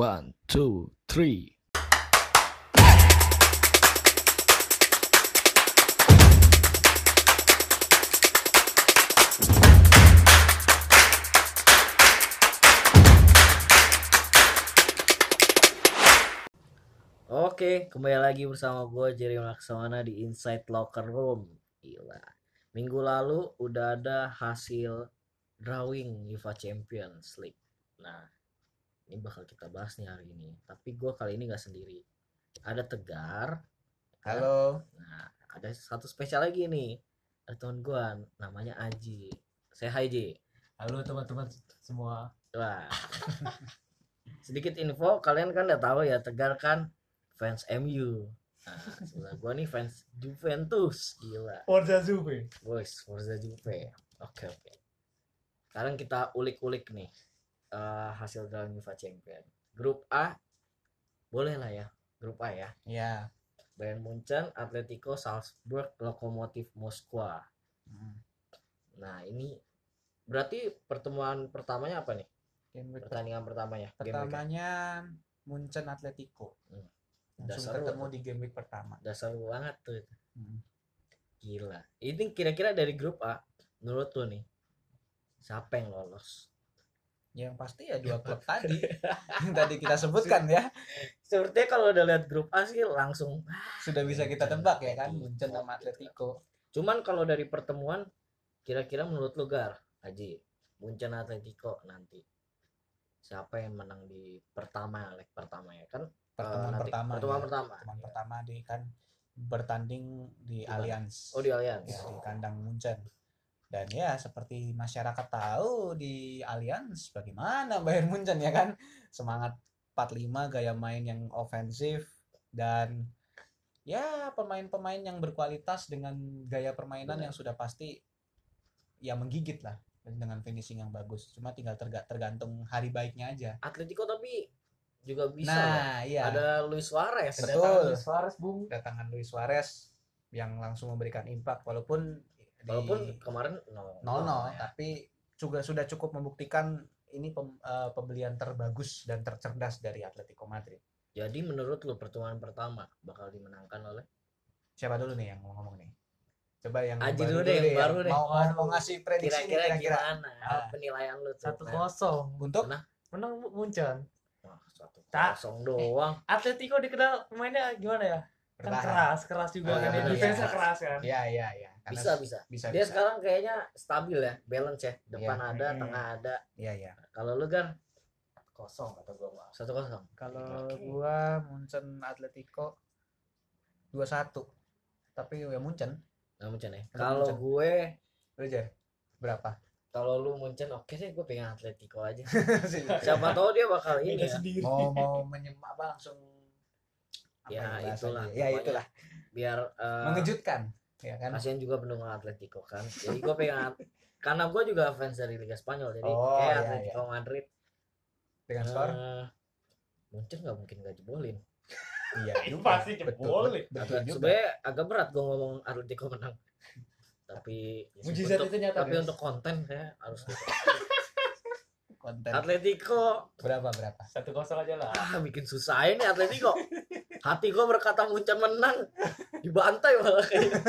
One, two, three. Oke, kembali lagi bersama gue Jerry Laksamana di Inside Locker Room. Gila. Minggu lalu udah ada hasil drawing UEFA Champions League. Nah, ini bakal kita bahas nih hari ini. Tapi gue kali ini gak sendiri. Ada Tegar. Halo. Nah, ada satu spesial lagi nih. Ada teman gue, namanya Aji. Saya hai Ji. Halo teman-teman semua. Wah. Sedikit info, kalian kan udah tahu ya Tegar kan fans MU. Nah, sebelah gua nih fans Juventus. Gila. Forza Juve. Boys, Forza Juve. Oke, oke. Sekarang kita ulik-ulik nih eh, hasil dalam UEFA Champion. Grup A boleh lah ya. Grup A ya. Ya. Bayern Munchen, Atletico, Salzburg, Lokomotif Moskwa. Nah, ini berarti pertemuan pertamanya apa nih? Game week Pertandingan pertamanya. Week. pertamanya Munchen Atletico. Hmm. Langsung Dasar ketemu di game week pertama. Udah seru banget tuh. Hmm. Gila. Ini kira-kira dari grup A, menurut lu nih, siapa yang lolos? Yang pasti ya dua klub tadi yang tadi kita sebutkan ya. Sepertinya kalau udah lihat grup A sih langsung. Sudah bisa kita tebak ya kan Munchen sama Atletico. Cuman kalau dari pertemuan, kira-kira menurut lu Gar, Haji, Munchen Atletico nanti siapa yang menang di pertama leg pertama ya kan? Pertemuan Eh, nanti- pertama. Pertemuan ya. pertama. Pertemuan Iya. pertama di kan bertanding di? Allianz. Oh di Allianz. ya, di kandang Munchen. Dan ya seperti masyarakat tahu di Allianz bagaimana Bayern Munchen ya kan semangat 45 gaya main yang ofensif dan ya pemain-pemain yang berkualitas dengan gaya permainan Benar. yang sudah pasti ya menggigit lah dan dengan finishing yang bagus cuma tinggal terga- tergantung hari baiknya aja Atletico tapi juga bisa nah iya Ada Luis Suarez. Betul. Suarez bung kedatangan Luis Suarez yang langsung memberikan impact walaupun Walaupun kemarin no, nol nol ya. tapi juga sudah cukup membuktikan ini pem- eh, pembelian terbagus dan tercerdas dari Atletico Madrid. Jadi menurut lu pertemuan pertama bakal dimenangkan oleh Siapa dulu nih yang mau ngomong nih? Coba yang Aji dulu deh, yang ya. baru deh. Mau, mau, mau ngasih prediksi nih kira-kira gimana Ah. penilaian lu tuh? satu kosong Untuk Nah. menang Munchen Wah, satu Tak. kosong doang. Atletico dikenal pemainnya gimana ya kan keras keras juga Ah, kan ya iya. defense keras kan Iya, iya, iya. Karena Bisa bisa. bisa. Dia bisa. sekarang kayaknya stabil ya, balance ya. Depan Iya. ada, Hmm. tengah ada. Iya, iya. Kalau lu kan kosong kata gua satu kosong. Kalau Oke. gua Munchen Atletico 2-1. Tapi ya Munchen. Nggak Munchen ya. Kalau gue, Lu Jar? Berapa? kalau lu Munchen oke deh, gue pengen Atletico aja. Siapa tahu dia bakal ini ya. sendiri mau mau menyemak apa langsung apa Ya, bahasanya? itulah, ya itulah Biar eh, mengejutkan ya kan kasihan juga pendukung Atletico kan. Jadi gue pengen karena gue juga fans dari Liga Spanyol jadi Oh, kayak iya, Atletico Madrid dengan skor eh, Munchen nggak mungkin gak jebolin. iya pasti betul jebol. betul Agak, juga sebenarnya agak berat gue ngomong Atletico menang. Tapi ya, Mujizat untuk- itu nyata, Tapi guys. untuk konten saya harus gitu. konten Atletico berapa berapa satu kosong aja lah ah bikin susah ini Atletico. Hati gue berkata Munchen menang dibantai malah kayaknya.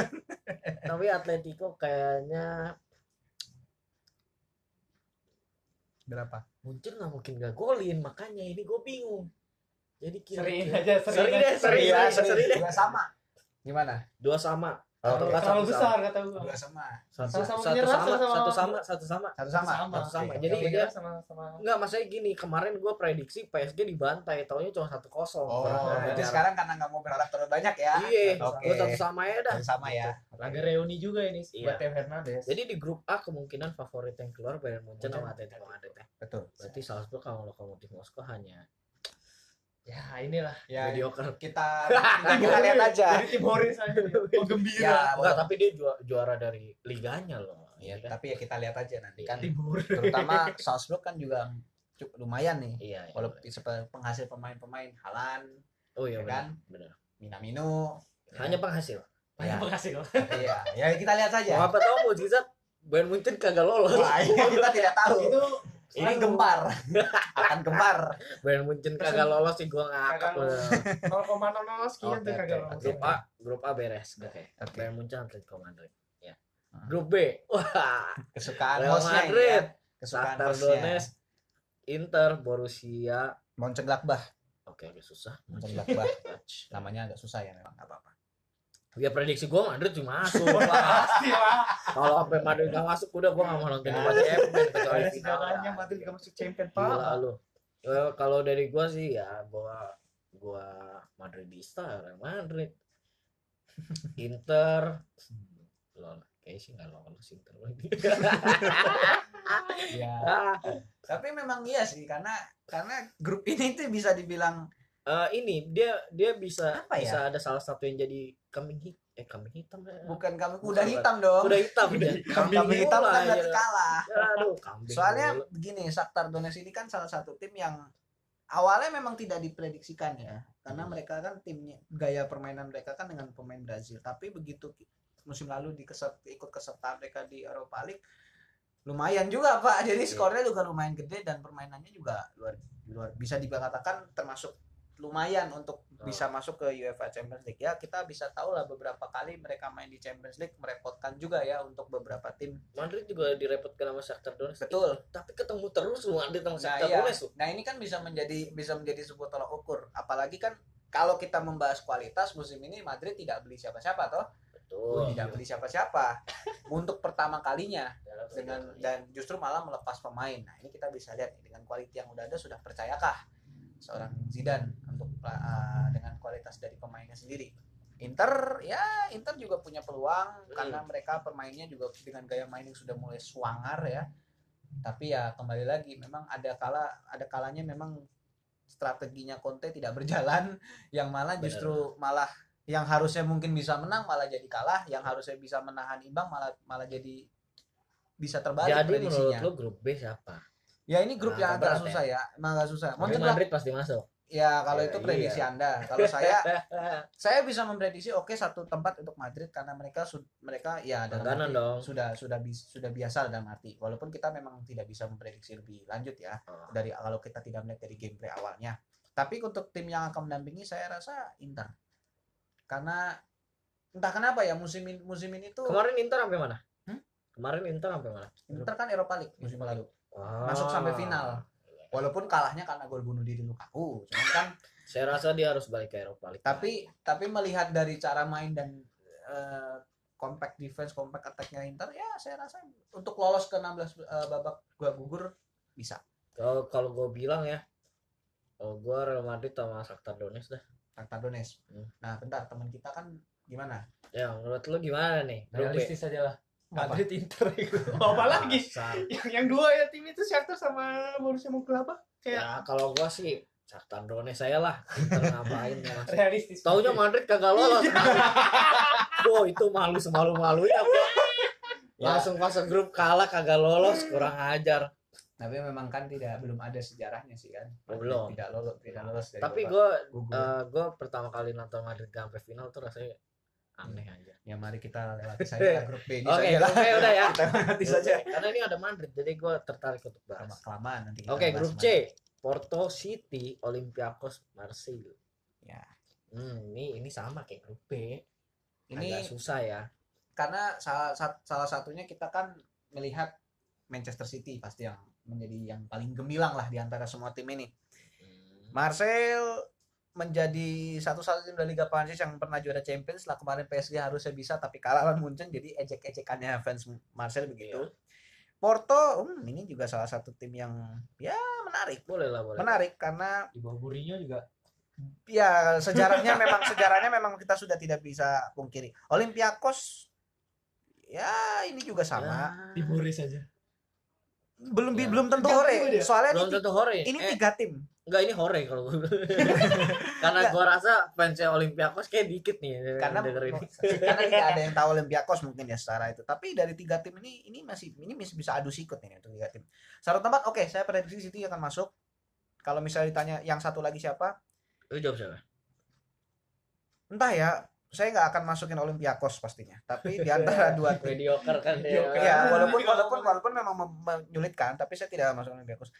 Tapi Atletico kayaknya berapa Munchen nggak mungkin gak golin makanya ini gue bingung. Jadi sering kira-kira aja Seri sering deh, aja. seri, ya seri, seri deh. dua sama gimana dua sama. Oh, Atau terlalu, nggak terlalu satu besar kata gua dua sama Satu, Sama-sama satu menyerah, sama, sama-sama- satu sama, satu sama. satu sama sama Satu sama. Jadi dia sama sama Enggak, maksudnya gini, kemarin gue prediksi PSG dibantai, taunya cuma satu kosong. oh Nah, berarti ya. sekarang karena nggak mau berharap terlalu banyak ya Iya, Oke. gue satu sama ya dah. Satu sama ya laga reuni juga ini Iya. buat Theo Hernandez Jadi di grup A kemungkinan favorit yang keluar Bayern Munchen sama Atletico Madrid ya. betul Berarti Salzburg sama Lokomotif Moskow hanya ya inilah ya mediocre. kita kita, kita lihat aja jadi tim Horis aja oh gembira ya Enggak, tapi dia juara, juara dari liganya loh. ya, Iya kan? tapi ya kita lihat aja nanti kan tim terutama Salzburg kan juga cukup lumayan nih Iya, iya. walaupun sepe- penghasil pemain-pemain Halan Oh iya ya benar. kan? benar. Minamino Hanya penghasil. Ya. banyak penghasil Tapi ya ya kita lihat saja Mau apa tahu mujizat Bayern Munchen kagak lolos. Wah, ini kita tidak tahu itu ini gempar akan gempar Bayern Munchen kagak lolos sih gua ngakak Kagak udah. 0,00 sekian tuh kagak lolos. Grup A, grup A beres. Oke. Oke. Bayern Munchen Atletico Madrid. Ya. Ah. Grup B. Wah, kesukaan Real ini Madrid. ya. kesukaan Shakhtar Donetsk, Inter, Borussia. Mönchengladbach Oke, agak susah. Mönchengladbach namanya agak susah ya memang nggak apa-apa Ya prediksi gua Madrid cuma masuk. Lah. Kalau sampai Madrid nggak masuk udah gua nggak mau nonton Liga Champions kecuali final. sejarahnya Madrid gak masuk champion Gila pak. lu. Eh, kalau dari gua sih ya gua gua Madridista Real Madrid. Inter lol kayaknya sih nggak lolos Inter lagi. ya Ah, tapi memang iya sih karena karena grup ini tuh bisa dibilang eh, ini dia dia bisa Apa ya? bisa ada salah satu yang jadi kambing hitam eh kambing hitam ya. bukan kami Bukan, kuda hitam dong Kuda hitam ya. kambing, hitam bola, kan berarti ya. kalah Ya, aduh, kambing soalnya bola. begini Shakhtar Donetsk ini kan salah satu tim yang awalnya memang tidak diprediksikan ya karena Hmm. mereka kan timnya gaya permainan mereka kan dengan pemain Brazil tapi begitu musim lalu dikeset, ikut keserta mereka di Europa League lumayan juga pak jadi Iya. skornya juga lumayan gede dan permainannya juga luar luar bisa dikatakan termasuk lumayan untuk Oh. bisa masuk ke UEFA Champions League ya kita bisa tahu lah beberapa kali mereka main di Champions League merepotkan juga ya untuk beberapa tim Madrid juga direpotkan sama Shakhtar Donetsk. Betul. Tapi ketemu terus lu Madrid sama Nah, Shakhtar iya. Donetsk. Nah ini kan bisa menjadi bisa menjadi sebuah tolak ukur. Apalagi kan kalau kita membahas kualitas musim ini Madrid tidak beli siapa-siapa toh, Betul. tidak beli siapa-siapa untuk pertama kalinya dengan dan justru malah melepas pemain. Nah ini kita bisa lihat dengan kualitas yang udah ada sudah percayakah seorang Zidane untuk uh, dengan kualitas dari pemainnya sendiri. Inter ya Inter juga punya peluang karena mereka permainnya juga dengan gaya main yang sudah mulai swangar ya. Tapi ya kembali lagi memang ada kala ada kalanya memang strateginya Conte tidak berjalan yang malah justru malah yang harusnya mungkin bisa menang malah jadi kalah, yang harusnya bisa menahan imbang malah malah jadi bisa terbalik Jadi menurut prediksinya. lu grup B siapa? Ya ini grup Nah, yang agak susah ya, emang agak susah. Mönchengladbach Madrid pasti masuk. ya kalau Ya, itu prediksi Anda. Kalau saya saya bisa memprediksi oke satu tempat untuk Madrid karena mereka mereka ya dalam arti dong. sudah sudah bis- sudah biasa dalam arti walaupun kita memang tidak bisa memprediksi lebih lanjut ya Oh. dari kalau kita tidak melihat dari gameplay awalnya tapi untuk tim yang akan mendampingi saya rasa Inter karena entah kenapa ya musim ini, musim ini tuh Kemarin Inter sampai mana? Hmm? Kemarin Inter sampai mana? Inter kan Eropa League musim lalu Wah. Masuk sampai final. walaupun kalahnya karena gol bunuh diri Lukaku cuman kan Saya rasa dia harus balik ke Eropa League. tapi tapi melihat dari cara main dan eh, compact defense compact attacknya Inter ya saya rasa untuk lolos ke 16 eh, babak gua gugur bisa kalau kalau gue bilang ya, kalau gue Real Madrid sama Shakhtar Donetsk dah. Shakhtar Donetsk Hmm. nah bentar teman kita kan gimana Ya menurut lu gimana nih? Realistis aja lah. Apa? Madrid Inter itu. Apa lagi? Yang yang dua ya tim itu Shakhtar sama Borussia Mönchengladbach kayak Ya kalau gua sih Shakhtar Donetsk saya lah. Inter ngapain ya Mas? realistis. Taunya Madrid kagak lolos. Wow itu malu semalu malunya gua. Ya. Langsung masuk grup kalah kagak lolos kurang ajar. tapi memang kan tidak belum ada sejarahnya sih kan Oh, belum. tidak lolos tidak lolos dari Tapi gua eh, gua pertama kali nonton Madrid sampai final tuh rasanya aneh aja. ya mari kita lewati saja grup B ini Oke, saja lah grup B udah ya. kita lewati saja Karena ini ada Madrid jadi gua tertarik untuk bahas. kelamaan nanti Oke, bahas grup Madrid. C. Porto City, Olympiakos, Marseille. ya Hmm, ini ini sama kayak grup B. ini Agak susah ya. karena salah salah satunya kita kan melihat Manchester City pasti yang menjadi yang paling gemilang lah di antara semua tim ini. Hmm. Marcel menjadi satu-satu tim dari Liga Prancis yang pernah juara Champions lah kemarin PSG harusnya bisa tapi kalah lawan Munchen jadi ejek-ejekannya fans Marcel begitu. Porto hmm, ini juga salah satu tim yang ya menarik Boleh lah, boleh. menarik karena Di bawah Mourinho juga ya sejarahnya memang sejarahnya memang kita sudah tidak bisa pungkiri. Olympiakos ya ini juga sama. Ya. Boris aja. Belum Ya. belum tentu hore soalnya Belum ini, tentu hore. ini eh, tiga tim enggak ini hore kalau gue. Karena gua rasa fansnya Olympiakos kayak dikit nih karena denger ini. karena tidak ada yang tahu Olympiakos mungkin ya secara itu tapi dari tiga tim ini ini masih ini masih bisa adu sikut ini untuk tiga tim satu tempat oke saya prediksi City akan masuk kalau misalnya ditanya yang satu lagi siapa Lu jawab siapa? entah ya saya nggak akan masukin Olympiakos pastinya. Tapi di antara dua tim. Mediocre kan ya Ah, walaupun walaupun walaupun memang mem- menyulitkan tapi saya tidak masuk Olympiakos.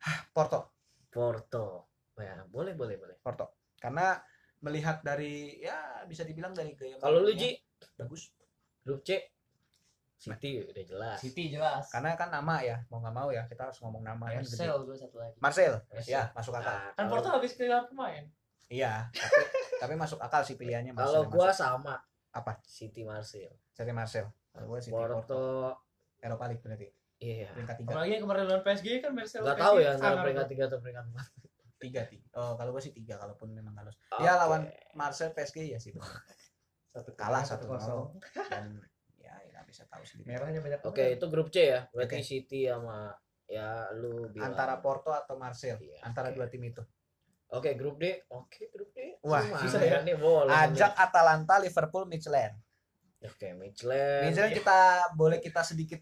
Hah, Porto. Porto. Ya boleh boleh boleh. Porto. Karena melihat dari ya bisa dibilang dari gaya kalau lu mainnya Ji? Bagus. Grup C? City udah jelas. City jelas. karena kan nama ya mau nggak mau ya kita harus ngomong nama yang gede. Marcel gue satu lagi. Marcel. Marcel. ya masuk akal. Nah, Kan kalau- Porto habis kehilangan pemain. iya tapi tapi masuk akal sih pilihannya Marcel kalau gua masuk. sama Apa? City Marseille City Marcel kalau gua City Porto. Porto Eropa League berarti iya peringkat tiga Apalagi yang kemarin lawan PSG kan Marcel. nggak tahu ya antara sangar peringkat tuh. tiga atau peringkat empat tiga tiga oh kalau gua sih tiga kalaupun memang halus ya Oke. lawan Marcel PSG ya sih. Satu kalah satu kosong. dan ya nggak bisa tahu sendiri Merahnya banyak. oke itu grup C ya berarti Oke. City sama ya lu bilang antara Porto atau Marcel Iya, antara oke. dua tim itu oke grup D. Oke grup D. Wah, Lumayan susah ya. nih boleh ajak Atalanta Liverpool Michelin oke Michelin Michelin kita boleh kita sedikit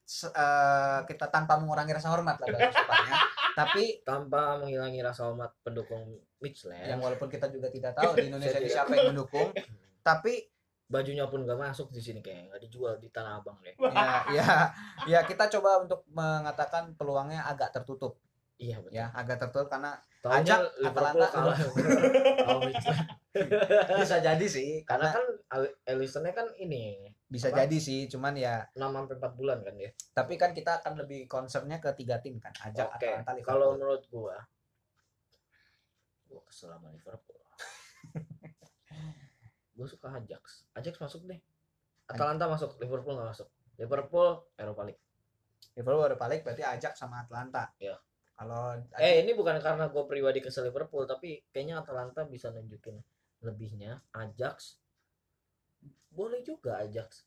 se- eh, kita tanpa mengurangi rasa hormat lah dalam supaya tapi tanpa menghilangi rasa hormat pendukung Michelin yang walaupun kita juga tidak tahu di Indonesia tidak siapa yang mendukung tapi bajunya pun gak masuk di sini kayak nggak dijual di Tanah Abang deh. Ya ya ya kita coba untuk mengatakan peluangnya agak tertutup iya betul ya agak tertutup karena Taunya ajak Atalanta. kalah Michelin bisa jadi sih karena karena kan Alisonnya kan ini bisa apa? jadi sih cuman ya 6 sampai 4 bulan kan dia tapi kan kita akan lebih concernnya ke tiga tim kan ajak Oke, Atalanta Liverpool kalau menurut gua gua kesel sama Liverpool. gua suka Ajax. Ajax masuk deh. Atalanta masuk, Liverpool nggak masuk. Liverpool Eropa League. Liverpool baru balik berarti ajak sama Atlanta Iya. Kalau Eh, ini bukan karena gua pribadi kesel Liverpool, tapi kayaknya Atalanta bisa nunjukin lebihnya. Ajax boleh juga Ajax.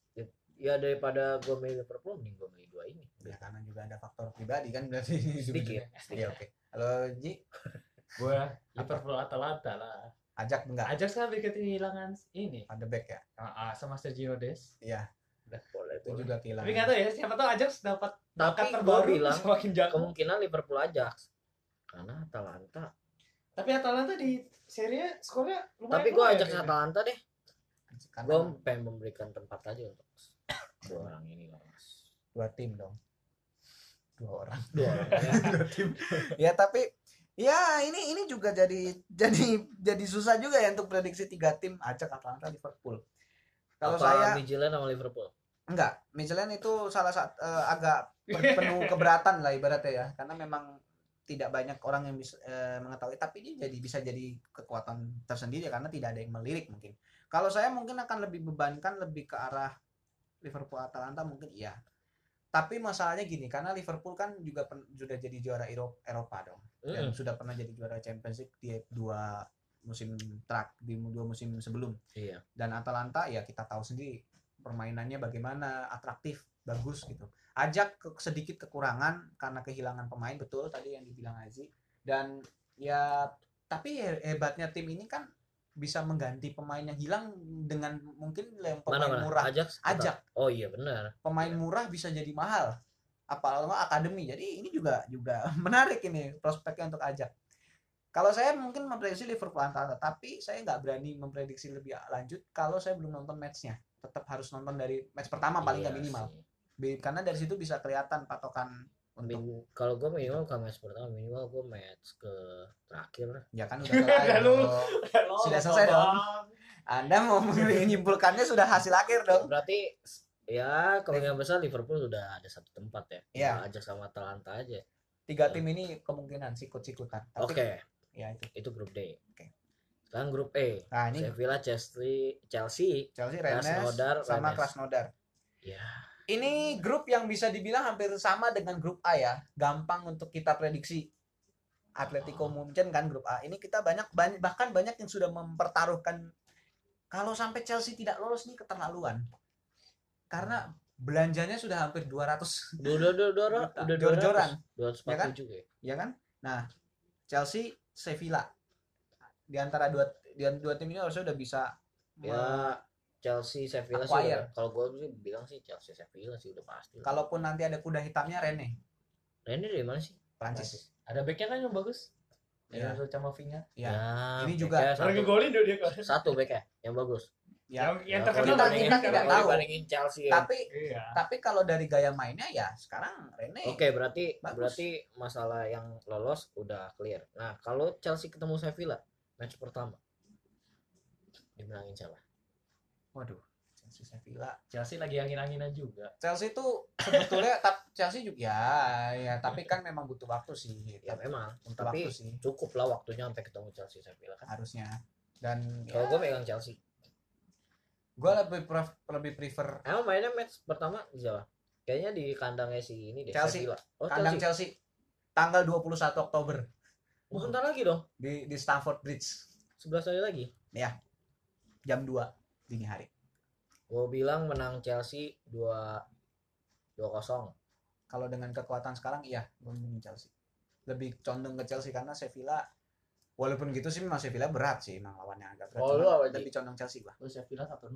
Ya daripada gua milih Liverpool, mending gua milih dua ini. ya karena juga ada faktor pribadi kan berarti Sedikit, Iya sedikit. oke halo Ji Gue Liverpool Atalanta lah. ajak enggak Ajax kan habis kehilangan ini. De Beek ya Ah, ah, sama Sergio Des. iya Boleh, itu boleh. juga kehilangan Tapi nggak tahu ya, siapa tahu Ajax dapat Tapi terbaru bilang semakin jago. kemungkinan Liverpool Ajax. Karena Atalanta Tapi Atalanta di serinya skornya lumayan. Tapi gue ajak kayaknya. Atalanta deh. Gue pengen memberikan tempat aja untuk dua orang ini lah mas. dua tim dong dua orang Dua orang. ya. dua tim ya tapi ya ini ini juga jadi jadi jadi susah juga ya untuk prediksi tiga tim ajak Atalanta Liverpool kalau Apa saya Midtjylland sama Liverpool. Enggak Michelin itu salah satu agak pen- penuh keberatan lah ibaratnya ya. Karena memang tidak banyak orang yang bisa eh, mengetahui. Tapi dia jadi bisa jadi kekuatan tersendiri karena tidak ada yang melirik mungkin. Kalau saya mungkin akan lebih bebankan lebih ke arah Liverpool Atalanta mungkin iya. Tapi masalahnya gini karena Liverpool kan juga pen- sudah jadi juara Euro- Eropa dong. Dan Mm. sudah pernah jadi juara Champions League di dua musim trak di dua musim sebelum. Iya. dan Atalanta ya kita tahu sendiri permainannya bagaimana atraktif bagus gitu ajak ke, sedikit kekurangan karena kehilangan pemain betul tadi yang dibilang Aziz dan ya tapi he- hebatnya tim ini kan bisa mengganti pemain yang hilang dengan mungkin yang Mana pemain mana? murah Ajax. Ajax. Oh iya benar. pemain murah bisa jadi mahal apalagi akademi jadi ini juga juga menarik ini prospeknya untuk ajak kalau saya mungkin memprediksi Liverpool Atalanta tapi saya nggak berani memprediksi lebih lanjut kalau saya belum nonton matchnya tetap harus nonton dari match pertama paling nggak Iya minimal sih. Karena dari situ bisa kelihatan patokan untuk Min- kalau gue minimal ke match pertama minimal gue match ke terakhir ya kan udah selesai Lu. dong. Sudah selesai dong. Anda mau menyimpulkannya sudah hasil akhir dong berarti ya kemungkinan besar Liverpool sudah ada satu tempat ya Iya. Tinggal Ajax sama Atalanta aja tiga tim ini kemungkinan sikut-sikutan oke ya itu itu grup D Oke. Sekarang grup E. Nah ini Sevilla Chelsea Chelsea Chelsea Rennes Krasnodar sama Rennes. Krasnodar. Ya. Ini grup yang bisa dibilang hampir sama dengan grup A ya. Gampang untuk kita prediksi. Atletico Oh. Munchen kan grup A. Ini kita banyak, banyak bahkan banyak yang sudah mempertaruhkan kalau sampai Chelsea tidak lolos nih keterlaluan. Karena belanjanya sudah hampir 200 udah udah udah udah Jor-joran. dua ratus Ya kan? ya? Ya kan? Nah Chelsea Sevilla di antara dua di antara dua tim ini harusnya udah bisa ya Chelsea Sevilla sih Acquire. udah- kalau gue sih bilang sih Chelsea Sevilla sih udah pasti kalaupun nanti ada kuda hitamnya Rene Rene dari mana sih Prancis Ada backnya kan yang bagus. Ya. Yang sama Vinga. Ya. Ya, Ini backnya juga. Orang ngegolin dia dia. satu back ya yang bagus. Ya. Yang yang Ya, terkenal kita- kita tidak kan. tahu. dibandingin Chelsea ya. Tapi Iya. tapi kalau dari gaya mainnya ya sekarang Rene Oke, berarti Bagus. berarti masalah yang lolos udah clear. Nah, kalau Chelsea ketemu Sevilla match pertama dimenangin siapa? waduh Chelsea Sevilla Chelsea lagi angin-anginan juga. Chelsea itu sebetulnya tap Chelsea juga ya ya tapi kan memang butuh waktu sih Ya memang, butuh tapi waktu sih cukup lah waktunya sampai ketemu Chelsea Sevilla kan. harusnya dan Kalau ya, gue megang Chelsea. gue lebih pref- lebih prefer Emang mainnya match pertama di siapa? Kayaknya di kandangnya si ini deh, Chelsea. Sevilla. Oh, kandang Chelsea. Chelsea tanggal 21 Oktober Oh, bentar lagi dong. di di Stamford Bridge 11 hari lagi. jam 2 dini hari Gue bilang menang Chelsea 2 2-0. kalau dengan kekuatan sekarang iya gue mending Chelsea lebih condong ke Chelsea karena Sevilla walaupun gitu sih memang Sevilla berat sih emang lawannya agak berat Oh, lu lebih condong Chelsea gua Terus Sevilla 1-0.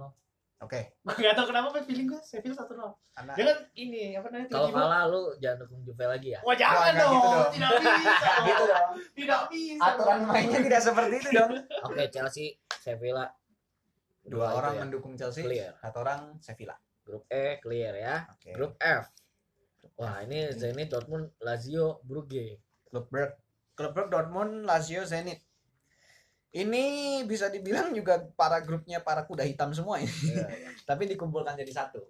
Oke Gak tau kenapa tapi feeling gue Sevilla 1-0. karena Dia kan ini apa namanya? Kalau kalah lu jangan dukung Juve lagi ya. Wah jangan Wah, nggak dong. gitu dong. Tidak bisa. gitu dong Tidak bisa. aturan dong. mainnya tidak seperti itu dong Oke, Chelsea, Sevilla. dua itu orang ya. mendukung Chelsea Clear. satu orang Sevilla Grup E clear ya. oke Grup F. Wah, ini Zenit Dortmund, Lazio, Brugge. klub Brugge klub Brugge Dortmund Lazio Zenit ini bisa dibilang juga para grupnya para kuda hitam semua ini iya. tapi dikumpulkan jadi satu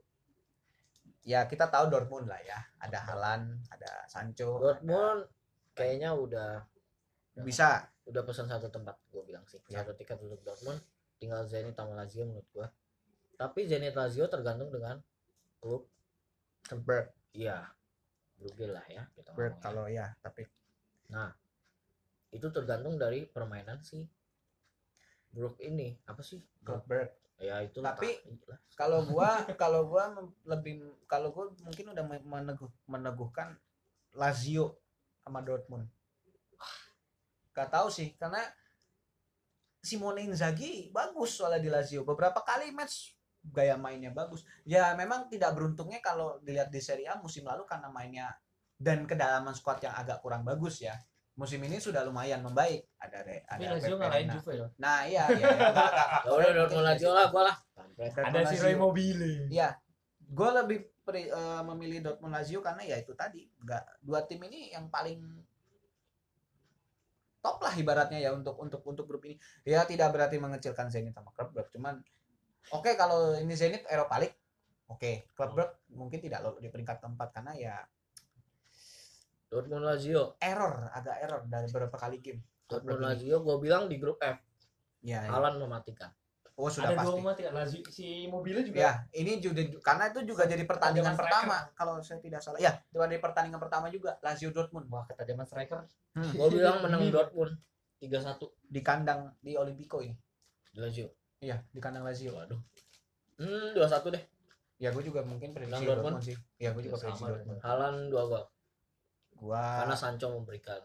ya kita tahu Dortmund lah ya ada Halan ada Sancho Dortmund kayaknya udah ada- bisa udah pesan satu tempat gue bilang sih. Ya. Satu tiket untuk Dortmund, tinggal Zenit sama Lazio menurut gua. Tapi Zenit Lazio tergantung dengan klub Brugge iya. Brugge lah ya ngomongnya. kalau ya tapi itu tergantung dari permainan si Brook ini apa sih? Brugge ya itu Tapi- kalau gua kalau gua lebih kalau gua mungkin udah me- meneguh meneguhkan Lazio sama Dortmund. Gak tahu sih karena Simone Inzaghi bagus soalnya di Lazio. Beberapa kali match gaya mainnya bagus. Ya memang tidak beruntungnya kalau dilihat di Serie A musim lalu karena mainnya dan kedalaman squad yang agak kurang bagus ya musim ini sudah lumayan membaik ada re, Tapi ada Lazio ngalahin. Juve loh. nah iya iya, iya. Ya udah dari Lazio lah gua lah Ada si. Roy Mobile. Iya, gue lebih pri- eh, memilih Dortmund Lazio karena ya itu tadi, nggak dua tim ini yang paling top lah ibaratnya ya untuk untuk untuk grup ini. Ya tidak berarti mengecilkan Zenit sama Klub cuman oke kalau ini Zenit Eropa League, oke Klub Brugge mungkin tidak lolos di peringkat keempat karena ya Dortmund Lazio error agak error dari beberapa kali game. Dortmund. Lazio gua bilang di grup F Ya, ya. Alan mematikan oh sudah Ada pasti. dua mati Lazio si Mobile juga. Ya, ini juga karena itu juga jadi pertandingan pertama kalau saya tidak salah. Ya, itu ada pertandingan pertama juga Lazio Dortmund. Wah ketajaman striker. gua bilang menang. Dortmund 3-1 di kandang di Olimpico ini. di Lazio Iya, di kandang Lazio. waduh hmm 2-1 deh Ya, gue juga mungkin prediksi Dortmund, Dortmund. sih. Ya, gue juga Ya, prediksi Dortmund. Halan 2 gol Gua karena Sancho memberikan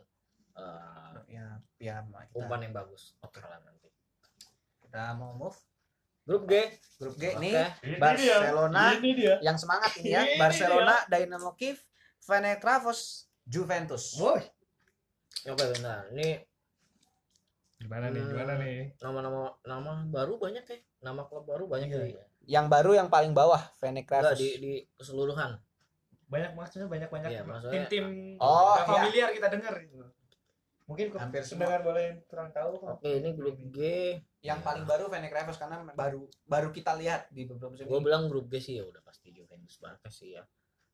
eh, ya ya kita, umpan yang bagus oke Halan nanti kita mau move grup G grup G Oke. nih Ini Barcelona. dia. Ini dia. yang semangat ini ya. Ini Barcelona, Dynamo Kiev, Fenerbahce, Juventus. Woi. oke bentar ini Gimana nih? Hmm. Gimana nih? nama-nama nama baru banyak ya nama klub baru banyak di, iya. Yang baru yang paling bawah Fenerbahce. di di keseluruhan Banyak maksudnya banyak banyak Iya, maksudnya- tim-tim Oh, yang iya. familiar kita dengar. gitu. Mungkin Hampir semua. pendengar boleh kurang tahu. oke ini grup G Yang paling baru Fenerbahce karena baru baru kita lihat di beberapa musim gue bilang grup G sih ya udah pasti Juventus Barca sih ya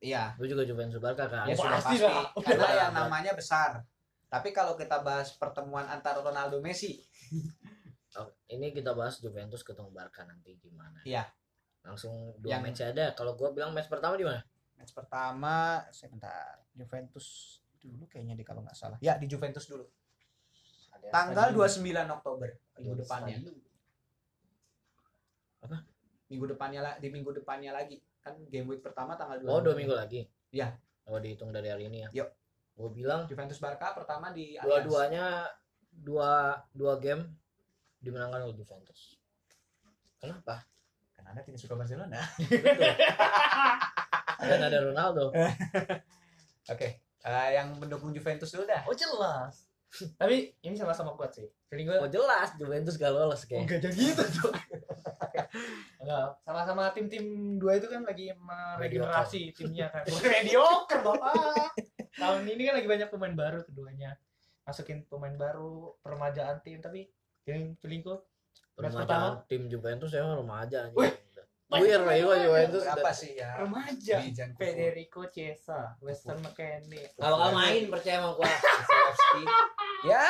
Iya, gue juga Juventus Barca kan ya Ya, sudah pasti pasti. lah. Karena yang namanya besar. Tapi kalau kita bahas pertemuan antara Ronaldo Messi, Oh, ini kita bahas Juventus ketemu Barca nanti gimana Iya. langsung dua Yang- match ada kalau gue bilang match pertama di mana match pertama sebentar Juventus dulu kayaknya di kalau nggak salah. Ya, di Juventus dulu. Ada Tanggal Stadium. 29 Oktober minggu depannya. Stadium. Minggu depannya lah di minggu depannya lagi. Kan game week pertama tanggal 29. oh dua minggu lagi Iya. oh dihitung dari hari ini ya Yuk. gue bilang Juventus Barca pertama di dua-duanya dua dua game dimenangkan oleh Juventus kenapa Karena Anda tidak suka Barcelona. Betul. dan ada Ronaldo Oke. Eh, yang mendukung Juventus dulu dah. Oh jelas. Tapi ini sama-sama kuat sih. Feeling gue Oh jelas Juventus gak lolos kayak. enggak jadi gitu tuh. Enggak, sama-sama tim-tim dua itu kan lagi meregenerasi timnya kan. Mediocre, Bapak. Tahun ini kan lagi banyak pemain baru keduanya. Masukin pemain baru, permajaan tim tapi feeling Match Permajaan tim Juventus emang remaja Wih. Lah itu Juventus. berapa udah- sih ya remaja. Federico Chiesa, Western McKennie. Kalau gak main percaya sama gua. Ya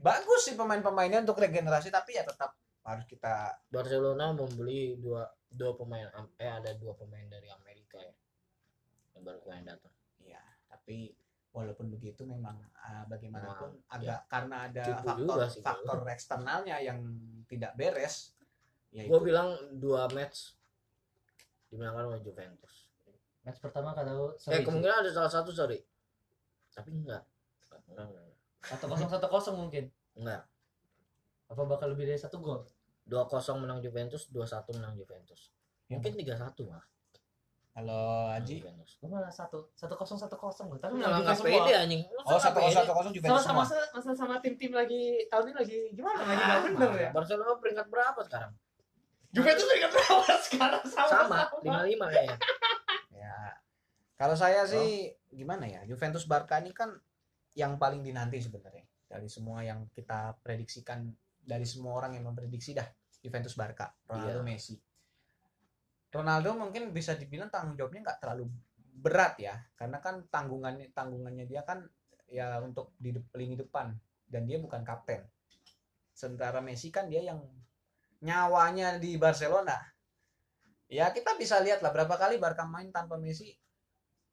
bagus sih pemain-pemainnya untuk regenerasi tapi ya tetap harus kita Barcelona membeli dua dua pemain eh ada dua pemain dari Amerika ya. Yang baru kemarin datang. ya tapi walaupun begitu memang ah, bagaimanapun Memang, agak karena ada Tipu faktor juga sih, faktor eksternalnya yang tidak beres ya Gua itu bilang dua match dimenangkan oleh Juventus. Match pertama kata lu Eh kemungkinan ada salah satu sorry. Tapi enggak. Enggak, satu kosong satu kosong mungkin. enggak. Apa bakal lebih dari satu gol? 2-0 menang Juventus, 2-1 menang Juventus. Ya, Mungkin 3-1 malah. kalau menang Haji Juventus. Gue malah satu satu kosong satu kosong loh. Tapi enggak juga pede anjing. oh satu kosong satu kosong Juventus Sama sama masa sama tim-tim lagi tahun ini lagi gimana? Lagi nggak bener ya? Barcelona peringkat berapa sekarang? Juventus peringkat berapa sekarang sama Sama, 55 kayaknya. ya kalau saya sih gimana ya Juventus Barca ini kan yang paling dinanti sebenarnya. Dari semua yang kita prediksikan dari semua orang yang memprediksi dah Juventus Barca Ronaldo Iya. Messi. Ronaldo mungkin bisa dibilang tanggung jawabnya nggak terlalu berat ya karena kan tanggungannya tanggungannya dia kan ya untuk di de- lini depan dan dia bukan kapten. Sementara Messi kan dia yang nyawanya di Barcelona ya kita bisa lihat lah berapa kali Barca main tanpa Messi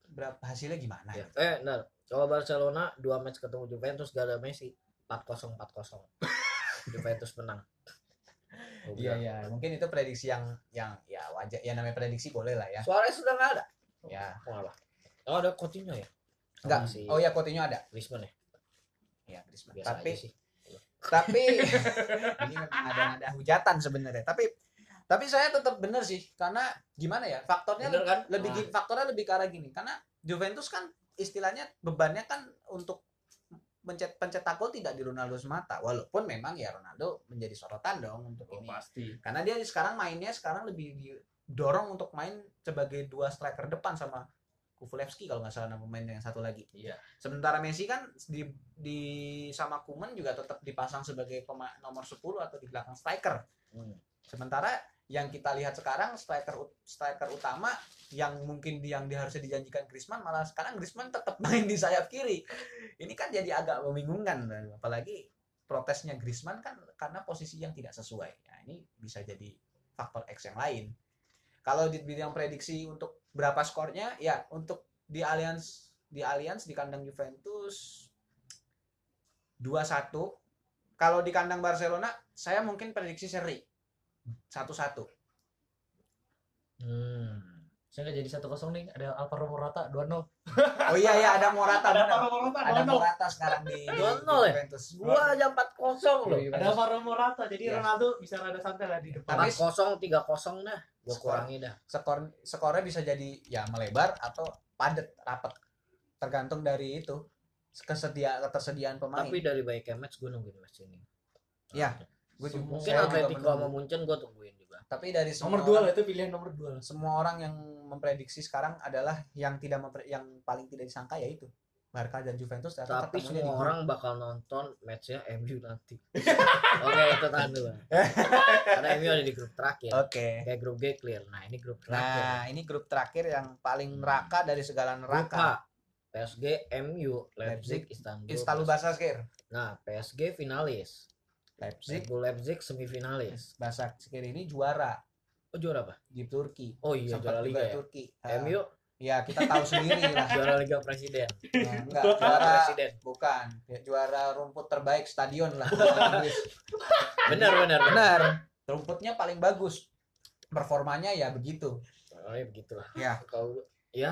berapa hasilnya gimana Ya. gitu. Eh, benar. Kalau Barcelona dua match ketemu Juventus gak ada Messi, 4-0 4-0. Juventus menang. Iya iya mungkin itu prediksi yang yang ya wajar ya namanya prediksi boleh lah ya Suarez sudah nggak ada. ya Kenapa? Oh, ada Coutinho ya? enggak Sama si oh ya Coutinho ada Griezmann ya? ya Griezmann Biasa tapi sih. Tapi ini memang ada ada hujatan sebenarnya tapi tapi saya tetap bener sih karena gimana ya faktornya Bener kan? lebih Ah. gini- faktornya lebih ke arah gini karena Juventus kan istilahnya bebannya kan untuk pencet pencetak gol tidak di Ronaldo semata walaupun memang ya Ronaldo menjadi sorotan dong untuk ini pasti. karena dia sekarang mainnya sekarang lebih didorong untuk main sebagai dua striker depan sama Kukulevski kalau nggak salah nama pemain yang satu lagi. Iya. sementara Messi kan di di sama Kuman juga tetap dipasang sebagai pema, nomor 10 atau di belakang striker. Hmm. sementara yang kita lihat sekarang striker striker utama yang mungkin di- yang di- harusnya dijanjikan Griezmann malah sekarang Griezmann tetap main di sayap kiri. Ini kan jadi agak membingungkan apalagi protesnya Griezmann kan karena posisi yang tidak sesuai. Nah, ini bisa jadi faktor X yang lain. Kalau di bidang prediksi untuk berapa skornya ya untuk di Allianz di Allianz di kandang Juventus 2-1 kalau di kandang Barcelona saya mungkin prediksi seri satu-satu Hmm. Saya nggak jadi satu kosong nih. Ada Alvaro Morata 2-0. oh iya ya ada Morata Ada benar. Alvaro Morata ada 2-0. Morata sekarang di, 2-0 di ya? Juventus Gua aja 4-0 loh. Di Ada. Alvaro Morata. Jadi Iya. Ronaldo bisa rada santai lah di depan. Tapi- 4-0 3-0 dah. Skor. kurangi dah. skor skornya bisa jadi ya melebar atau padat rapat tergantung dari itu kesedia ketersediaan pemain Tapi dari baiknya match gue nungguin match ini. Iya. Gua juga- Mungkin Atletico sama Munchen gue tungguin juga. tapi dari semua Nomor 2 lah itu pilihan nomor 2 lah. semua orang yang memprediksi sekarang adalah yang tidak yang paling tidak disangka yaitu Barca dan Juventus Tapi semua di orang bakal nonton matchnya MU nanti. Oke itu tahan dulu. Karena MU ada di grup terakhir. oke Kayak grup G clear. Nah ini grup terakhir. nah ini grup terakhir yang paling Hmm. neraka dari segala neraka PSG, MU, Leipzig, Istanbul. Istanbul Basaksehir Nah PSG finalis. Leipzig Red Leipzig semifinalis. Basaksehir ini juara Oh juara apa? di Turki Oh iya Sempat juara liga ya. Turki Ah, MU ya kita tahu sendiri lah juara liga presiden. Nah, enggak Juara presiden. bukan ya, juara rumput terbaik stadion lah. Benar benar benar. rumputnya paling bagus performanya ya begitu Oh ya begitulah. Ya. Kalau ya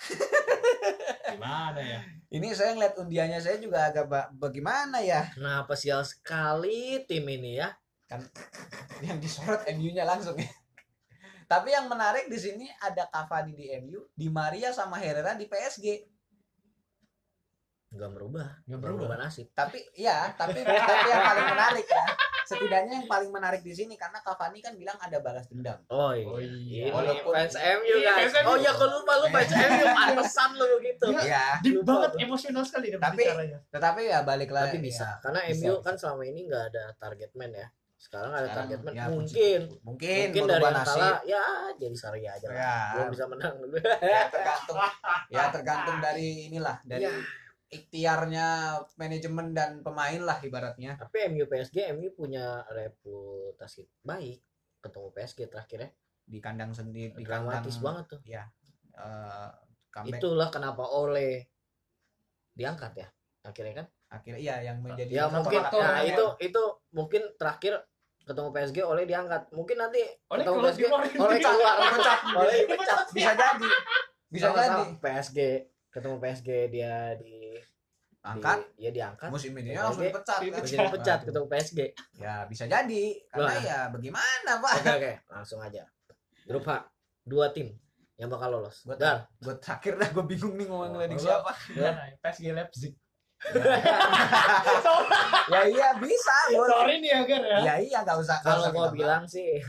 Gimana ya? ini saya ngeliat undiannya saya juga agak ba- bagaimana ya kenapa sial sekali tim ini ya? kan yang disorot MU-nya langsung ya tapi yang menarik di sini ada Cavani di MU, Di Maria sama Herrera di PSG. nggak merubah nggak berubah. merubah nasib Tapi ya, tapi tapi yang paling menarik ya. Setidaknya yang paling menarik di sini karena Cavani kan bilang ada balas dendam. oh iya, Oh iya. Walaupun- fans MU Iya, guys oh iya kok lupa lu fans MU pantesan lu gitu Iya. Ya, Deep Lupa banget emosional sekali dia Tapi- bicaranya. tetapi ya balik lagi. tapi bisa karena bisa, MU bisa. kan selama ini nggak ada target man ya sekarang ada Sekarang, target ya, mungkin. Mungkin, mungkin dari kalah ya jadi Saria aja lah. Ya. belum bisa menang. Ya tergantung. Ya tergantung dari inilah dari Ya. ikhtiarnya manajemen dan pemain lah ibaratnya. Tapi MU PSG MU punya reputasi baik. Ketemu PSG terakhirnya di kandang sendiri di kandang dramatis banget tuh. eh, comeback. Itulah kenapa Ole diangkat ya akhirnya kan? Akhirnya iya yang menjadi ya mungkin faktor nah yang- itu itu mungkin terakhir ketemu PSG Ole diangkat. Mungkin nanti Oleh ketemu PSG keluar. Ole keluar Dipecat. Ole dipecat bisa jadi. Bisa jadi. PSG ketemu PSG dia di angkat. di, ya diangkat. Musim ini PSG, langsung dipecat kan? dipecat. Ketemu PSG ya bisa jadi. Karena Wah. ya bagaimana pak? Oke oke. Langsung aja. Grup H dua tim yang bakal lolos. Gue terakhir dah gue bingung nih ngomong Oh, siapa. Nah, PSG Leipzig. Ya iya bisa loh Sorry nih Agar ya. ya iya nggak usah nggak kalau kita bilang sih.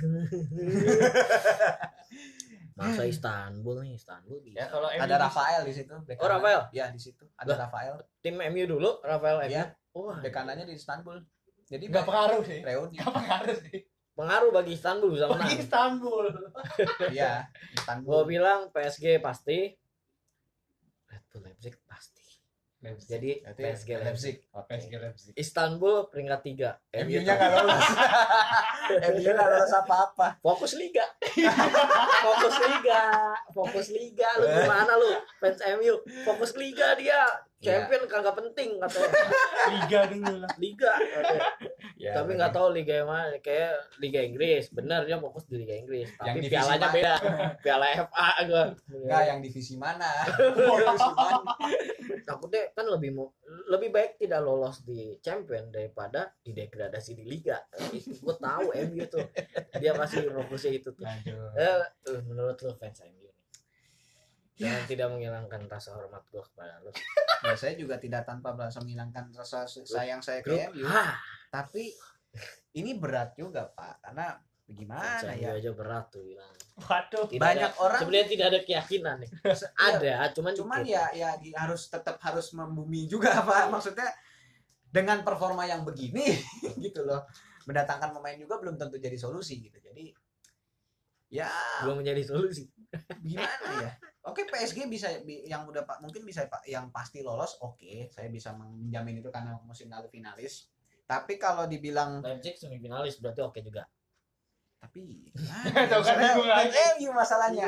Masa Istanbul nih Istanbul bisa. Ya kalau ada Rafael di situ Oh. Rafael? ya di situ. Ada Lah. Rafael. tim MU dulu Rafael MU wah bek kanannya di Istanbul. Jadi Enggak bek- pengaruh sih. reuni. Enggak pengaruh sih. pengaruh bagi Istanbul bisa Bagi menang. Istanbul. iya gua Istanbul bilang PSG pasti. Red Bull Leipzig pasti jadi Berarti PSG Leipzig. Leipzig Oke. PSG Leipzig. Istanbul peringkat tiga. MU-nya nggak lolos. MU-nya nggak lolos apa-apa. Fokus liga. Fokus liga. Fokus liga. Lu gimana lu? Fans MU fokus liga dia Iya. champion kagak penting katanya. Liga dulu lah. liga. Katanya. Ya, tapi nggak tahu liga yang mana. Kayak liga Inggris. Benar dia fokus di liga Inggris. Tapi Yang pialanya mana? beda. Piala FA gua. Enggak yang divisi mana? Takutnya kan lebih mau lebih baik tidak lolos di champion daripada didegradasi di liga. Gue tahu MU tuh. Dia pasti fokusnya itu tuh. Aduh. eh eh, menurut lu fans MU nih jangan tidak menghilangkan rasa hormat gue kepada lu ya saya juga tidak tanpa merasa menghilangkan rasa sayang saya ke MU ah tapi ini berat juga pak. Karena MU ya? aja berat tuh bilang. Waduh. Tidak Banyak ada- orang- sebenarnya tidak ada keyakinan nih. Se- ya, ada cuman cuman dikit. ya ya di- harus tetap harus membumi juga pak. Maksudnya dengan performa yang begini gitu loh. Mendatangkan pemain juga belum tentu jadi solusi gitu. Jadi ya belum menjadi solusi. Gimana ya oke PSG bisa bi- yang udah pak mungkin bisa pak yang pasti lolos oke saya bisa menjamin itu karena musim lalu finalis. Tapi kalau dibilang Leipzig semifinalis berarti oke juga. Tapi Tuh kan. MU masalahnya.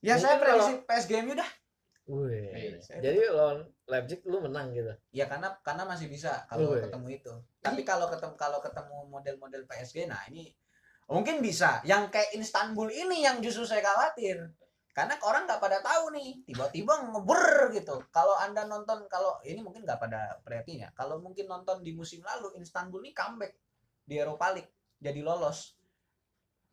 Ya saya prediksi PSG MU dah. Wih, Iya, saya- jadi lawan Leipzig lu menang gitu? Ya karena karena masih bisa kalau Wih. ketemu itu. Tapi kalau ketemu kalau ketemu model-model PSG nah ini mungkin bisa. Yang kayak Istanbul ini yang justru saya khawatir karena orang nggak pada tahu nih tiba-tiba ngeber gitu kalau anda nonton kalau ini mungkin nggak pada perhatinya kalau mungkin nonton di musim lalu Istanbul ini comeback di Eropa League jadi lolos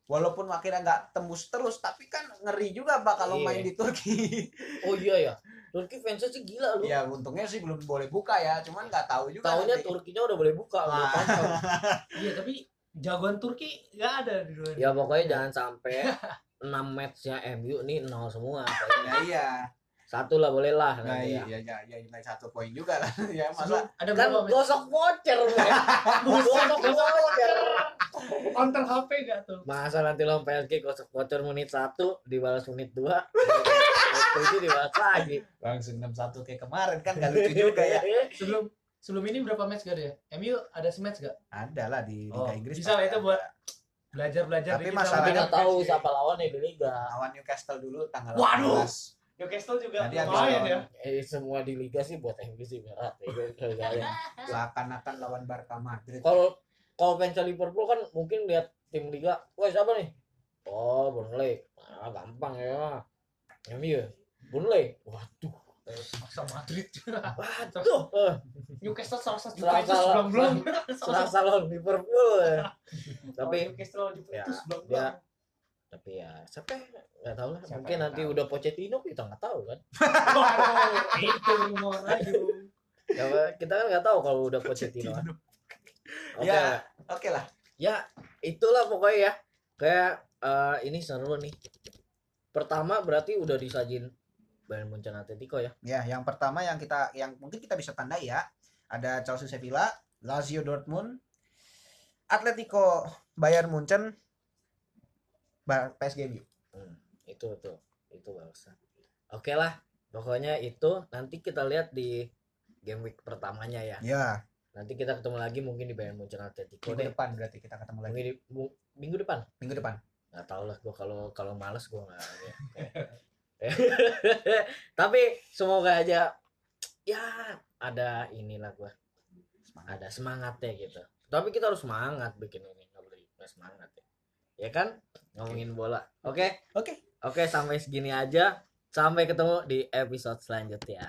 walaupun akhirnya nggak tembus terus tapi kan ngeri juga pak kalau Iya. main di Turki oh iya ya Turki fansnya sih gila lu ya untungnya sih belum boleh buka ya cuman nggak tahu juga Tahunya nanti. Turkinya udah boleh buka udah kosong. Iya, tapi jagoan Turki nggak ada di dunia. Ya pokoknya jangan sampai 6 matchnya MU nih nol semua. ya iya Satu lah boleh lah nah nanti iya ya. ya ya, ya, satu poin juga lah ya masa ada Kan gosok voucher men. Gosok voucher. Counter HP nggak tuh? Masa nanti lawan PSG gosok voucher menit 1 dibalas menit 2. Itu dibalas lagi. langsung enam satu kayak kemarin kan gak lucu juga ya Sebelum sebelum ini berapa match gak ada ya? MU ada match gak? ada lah di Liga Oh, Inggris bisa lah itu ada. Buat belajar-belajar Tapi masalahnya nggak tahu siapa lawannya di liga. lawan Newcastle dulu tanggal Waduh. 18 Newcastle juga lumayan ya. Eh, semua di liga sih buat MU sih berat. ya, seakan-akan lawan Barca Madrid kalau kalau fans Liverpool kan mungkin lihat tim liga, wah siapa nih? Oh, Burnley. Ah, gampang ya. MU. ya? Burnley. Waduh. Masa Madrid. Waduh. Newcastle salah satu Juventus belum belum. lawan Liverpool. ya. Tapi Newcastle Juventus ya, belum belum. tapi ya siapa ya? nggak tahu lah Siapa mungkin nanti tahu? udah Pochettino kita nggak tahu kan itu rumor aja. Ya, kita kan nggak tahu kalau udah Pochettino kan oke Ya. Oke lah. ya itulah pokoknya ya kayak eh, ini seru nih pertama berarti udah disajin Bayern Munchen Atletico ya Ya, yang pertama yang kita yang mungkin kita bisa tandai ya. Ada Chelsea Sevilla, Lazio Dortmund, Atletico Bayern Munchen, PSG MU. Hmm, itu tuh itu barusan oke lah pokoknya itu nanti kita lihat di game week pertamanya ya Ya, nanti kita ketemu lagi mungkin di Bayern Munchen Atletico minggu deh depan berarti kita ketemu lagi. di, mu- minggu depan Minggu depan. nggak tahu lah gua kalau kalau males gua nggak ya. tapi semoga aja ya ada inilah gua. Semangat. ada semangatnya gitu. Tapi kita harus semangat bikin ini nggak boleh nggak semangat ya. Ya kan? Ngomongin bola. Oke? Oke. oke sampai segini aja. Sampai ketemu di episode selanjutnya